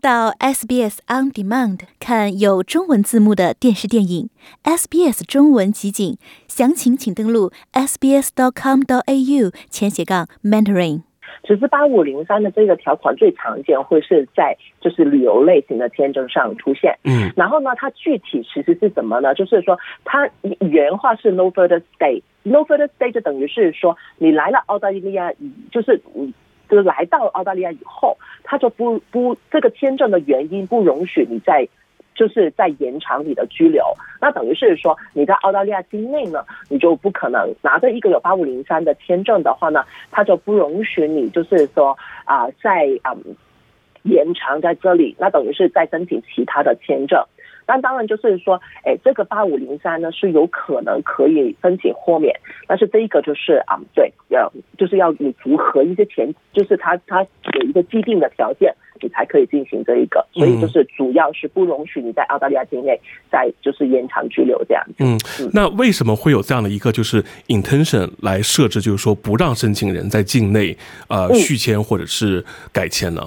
到 SBS On Demand 看有中文字幕的电视电影，SBS 中文集锦，详情请登录 sbs.com.au 前斜杠 mentoring。其实八五零三的这个条款最常见会是在就是旅游类型的签证上出现。嗯，然后呢，它具体其实是什么呢？就是说，它原话是 no further stay，no further stay 就等于是说你来了澳大利亚，就是就是来到澳大利亚以后，他就不不这个签证的原因不容许你在，就是在延长你的居留。那等于是说你在澳大利亚境内呢，你就不可能拿着一个有八五零三的签证的话呢，他就不容许你就是说啊在嗯延长在这里。那等于是在申请其他的签证。但当然就是说，哎，这个八五零三呢是有可能可以申请豁免，但是这一个就是啊，对，要就是要你符合一些前，就是它它有一个既定的条件，你才可以进行这一个，所以就是主要是不容许你在澳大利亚境内再就是延长居留这样子。嗯，那为什么会有这样的一个就是 intention 来设置，就是说不让申请人在境内呃续签或者是改签呢？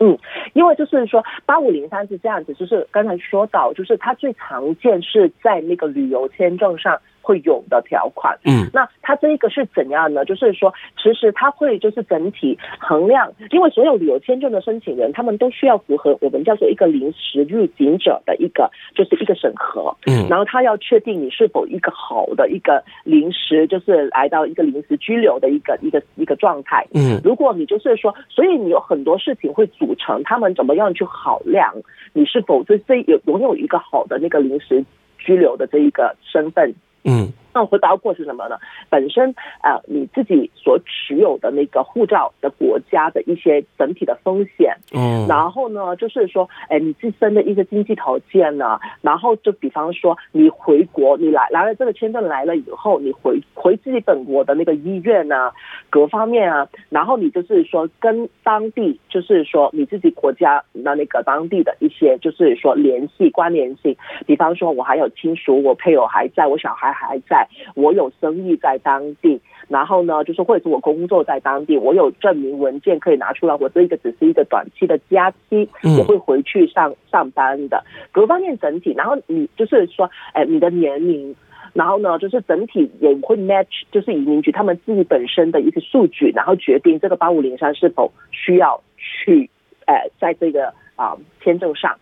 嗯，因为就是说八五零三是这样子，就是刚才说到，就是它最常见是在那个旅游签证上会有的条款。嗯，那它这一个是怎样呢？就是说，其实它会就是整体衡量，因为所有旅游签证的申请人，他们都需要符合我们叫做一个临时入境者的一个就是一个审核。嗯，然后他要确定你是否一个好的一个临时，就是来到一个临时居留的一个一个一个状态。嗯，如果你就是说，所以你有很多事情会组成他们怎么样去考量你是否这这有拥有一个好的那个临时拘留的这一个身份。嗯，那会包括是什么呢？本身呃你自己所持有的那个护照的国家的一些整体的风险。嗯，然后呢，就是说，哎，你自身的一些经济条件呢，然后就比方说，你回国，你来来了这个签证来了以后，你回回自己本国的那个医院啊，各方面啊，然后你就是说跟当地，就是说你自己国家的那个当地的一些，就是说联系关联性，比方说我还有亲属，我配偶还在，我小孩还在，我有生意在当地。然后呢，就是或者是我工作在当地，我有证明文件可以拿出来，我这一个只是一个短期的假期，嗯我会回去上上班的，各方面整体，然后你就是说，哎，你的年龄。然后呢，就是整体也会 match，就是移民局他们自己本身的一些数据，然后决定这个八五零三是否需要去，呃，在这个啊、签证上。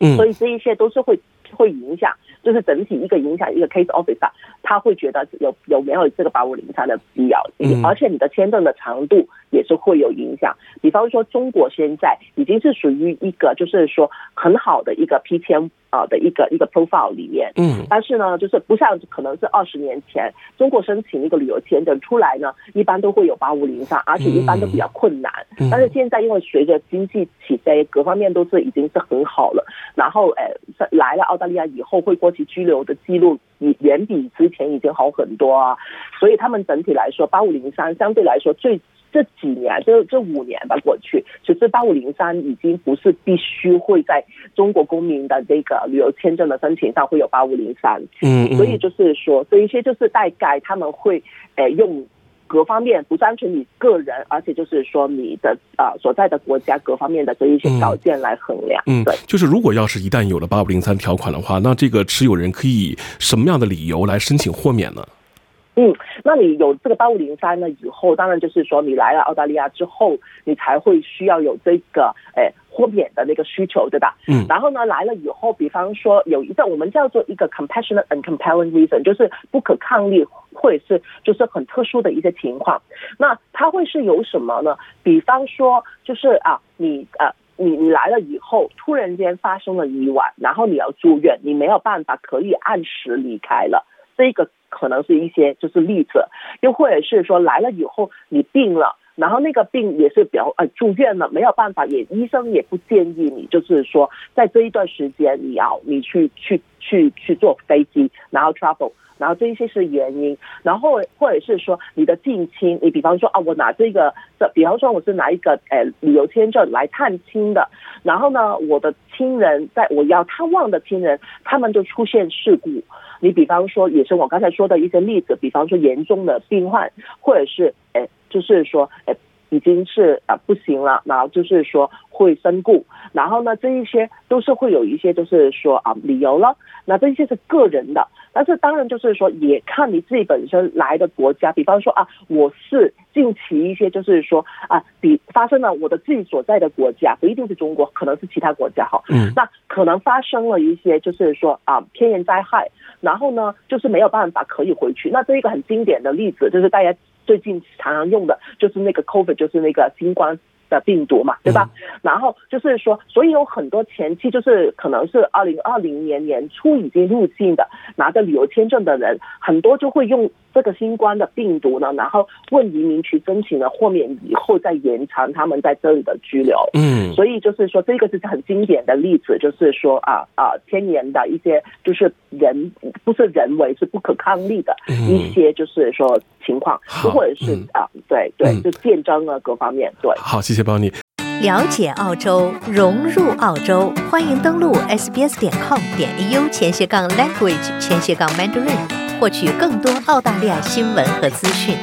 嗯所以这一切都是会会影响，就是整体一个影响一个 case officer，他会觉得有有没有这个八五零三的必要，嗯而且你的签证的长度也是会有影响。比方说，中国现在已经是属于一个就是说很好的一个 P 签啊的一个一个 profile 里面，嗯。但是呢，就是不像可能是二十年前中国申请一个旅游签证出来呢，一般都会有八五零三，而且一般都比较困难。嗯。但是现在因为随着经济起飞，各方面都是已经是很好了，然后呃在来了澳大利亚以后会过去居留的记录也远比之前已经好很多啊，所以他们整体来说八五零三相对来说最。这几年，这这五年吧过去，其实八五零三已经不是必须会在中国公民的这个旅游签证的申请上会有八五零三，嗯嗯，所以就是说，这一些就是大概他们会呃用各方面，不单纯你个人，而且就是说你的啊、所在的国家各方面的这一些条件来衡量。嗯对，，就是如果要是一旦有了八五零三条款的话，那这个持有人可以以什么样的理由来申请豁免呢？嗯，那你有这个八五零三呢以后，当然就是说你来了澳大利亚之后，你才会需要有这个诶豁免的那个需求，对吧？嗯然后呢，来了以后，比方说有一个我们叫做一个 compassionate and compelling reason，就是不可抗力或者是就是很特殊的一些情况。那它会是有什么呢？比方说就是啊，你呃。你你来了以后，突然间发生了意外，然后你要住院，你没有办法可以按时离开了，这个可能是一些就是例子，又或者是说来了以后你病了。然后那个病也是比较呃住院了，没有办法，也医生也不建议你，就是说在这一段时间你要你去去去去坐飞机，然后 travel，然后这一些是原因，然后或者是说你的近亲，你比方说啊，我拿这个这，比方说我是拿一个呃旅游签证来探亲的，然后呢，我的亲人在我要探望的亲人，他们就出现事故，你比方说也是我刚才说的一些例子，比方说严重的病患，或者是诶，就是说诶。已经是啊不行了，然后就是说会身故，然后呢这一些都是会有一些就是说啊理由了，那这些是个人的，但是当然就是说也看你自己本身来的国家，比方说啊我是近期一些就是说啊比发生了我的自己所在的国家，不一定是中国，可能是其他国家哈，嗯，那可能发生了一些就是说啊天然灾害，然后呢就是没有办法可以回去，那这一个很经典的例子就是大家。最近常常用的就是那个 COVID，就是那个新冠的病毒嘛，对吧？然后就是说，所以有很多前期就是可能是二零二零年年初已经入境的，拿着旅游签证的人，很多就会用。这个新冠的病毒呢，然后问移民局申请了豁免以后，再延长他们在这里的居留。嗯，所以就是说，这个就是很经典的例子，就是说啊啊，天然的一些就是人不是人为是不可抗力的一些就是说情况，或者是啊，对对，就战争啊各方面。对，好，谢谢邦尼。了解澳洲，融入澳洲，欢迎登录 sbs 点 com 点 au 前斜杠 language 前斜杠 mandarin。获取更多澳大利亚新闻和资讯。